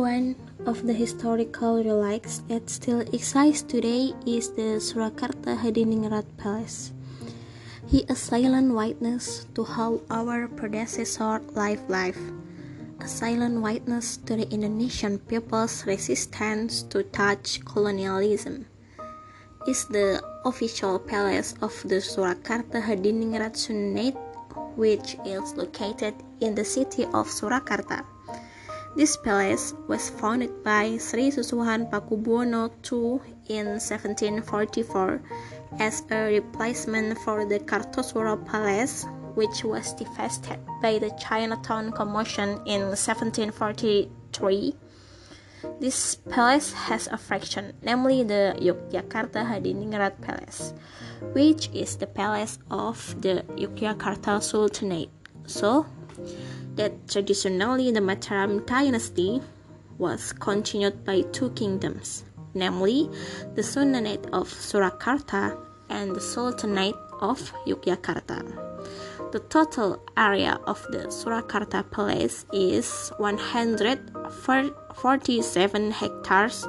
One of the historical relics that still exists today is the Surakarta Hadiningrat Palace. He a silent witness to how our predecessor lived life, a silent witness to the Indonesian people's resistance to Dutch colonialism. Is the official palace of the Surakarta Hadiningrat Sunat, which is located in the city of Surakarta. This palace was founded by Sri Susuhan Pakubuwono II in 1744 as a replacement for the Kartosuro Palace, which was devastated by the Chinatown Commotion in 1743. This palace has a fraction, namely the Yogyakarta Hadiningrat Palace, which is the palace of the Yogyakarta Sultanate. So, that traditionally the Mataram dynasty was continued by two kingdoms, namely the Sultanate of Surakarta and the Sultanate of Yogyakarta. The total area of the Surakarta Palace is 147 hectares,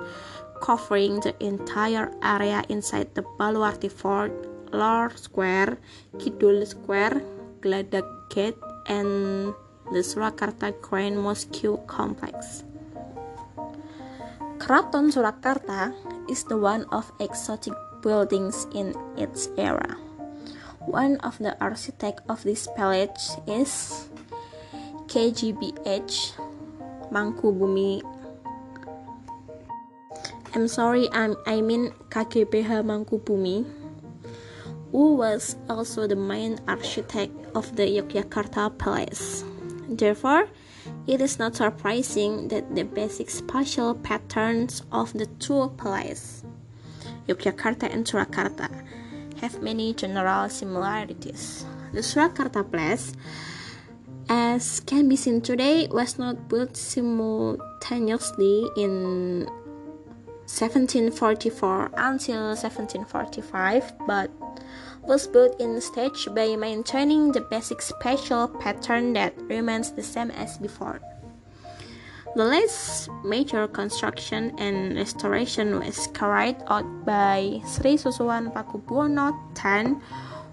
covering the entire area inside the Baluarti Fort, Lor Square, Kidul Square, Gladak Gate, and the Surakarta Grand Mosque complex. Kraton Surakarta is the one of exotic buildings in its era. One of the architects of this palace is KGBH Mangkubumi. I'm sorry, I'm, I mean KGBH Mangkubumi, who was also the main architect of the Yogyakarta Palace. Therefore, it is not surprising that the basic spatial patterns of the two places, Yogyakarta and Surakarta, have many general similarities. The Surakarta place, as can be seen today, was not built simultaneously in 1744 until 1745, but was built in stage by maintaining the basic spatial pattern that remains the same as before. The last major construction and restoration was carried out by Sri Susuwan Pakubuwono X,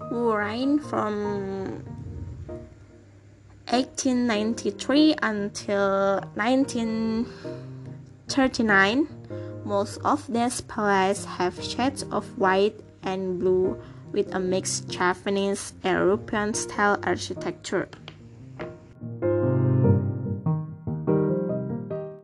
who reigned from 1893 until 1939. Most of these palaces have shades of white and blue with a mixed Japanese European style architecture.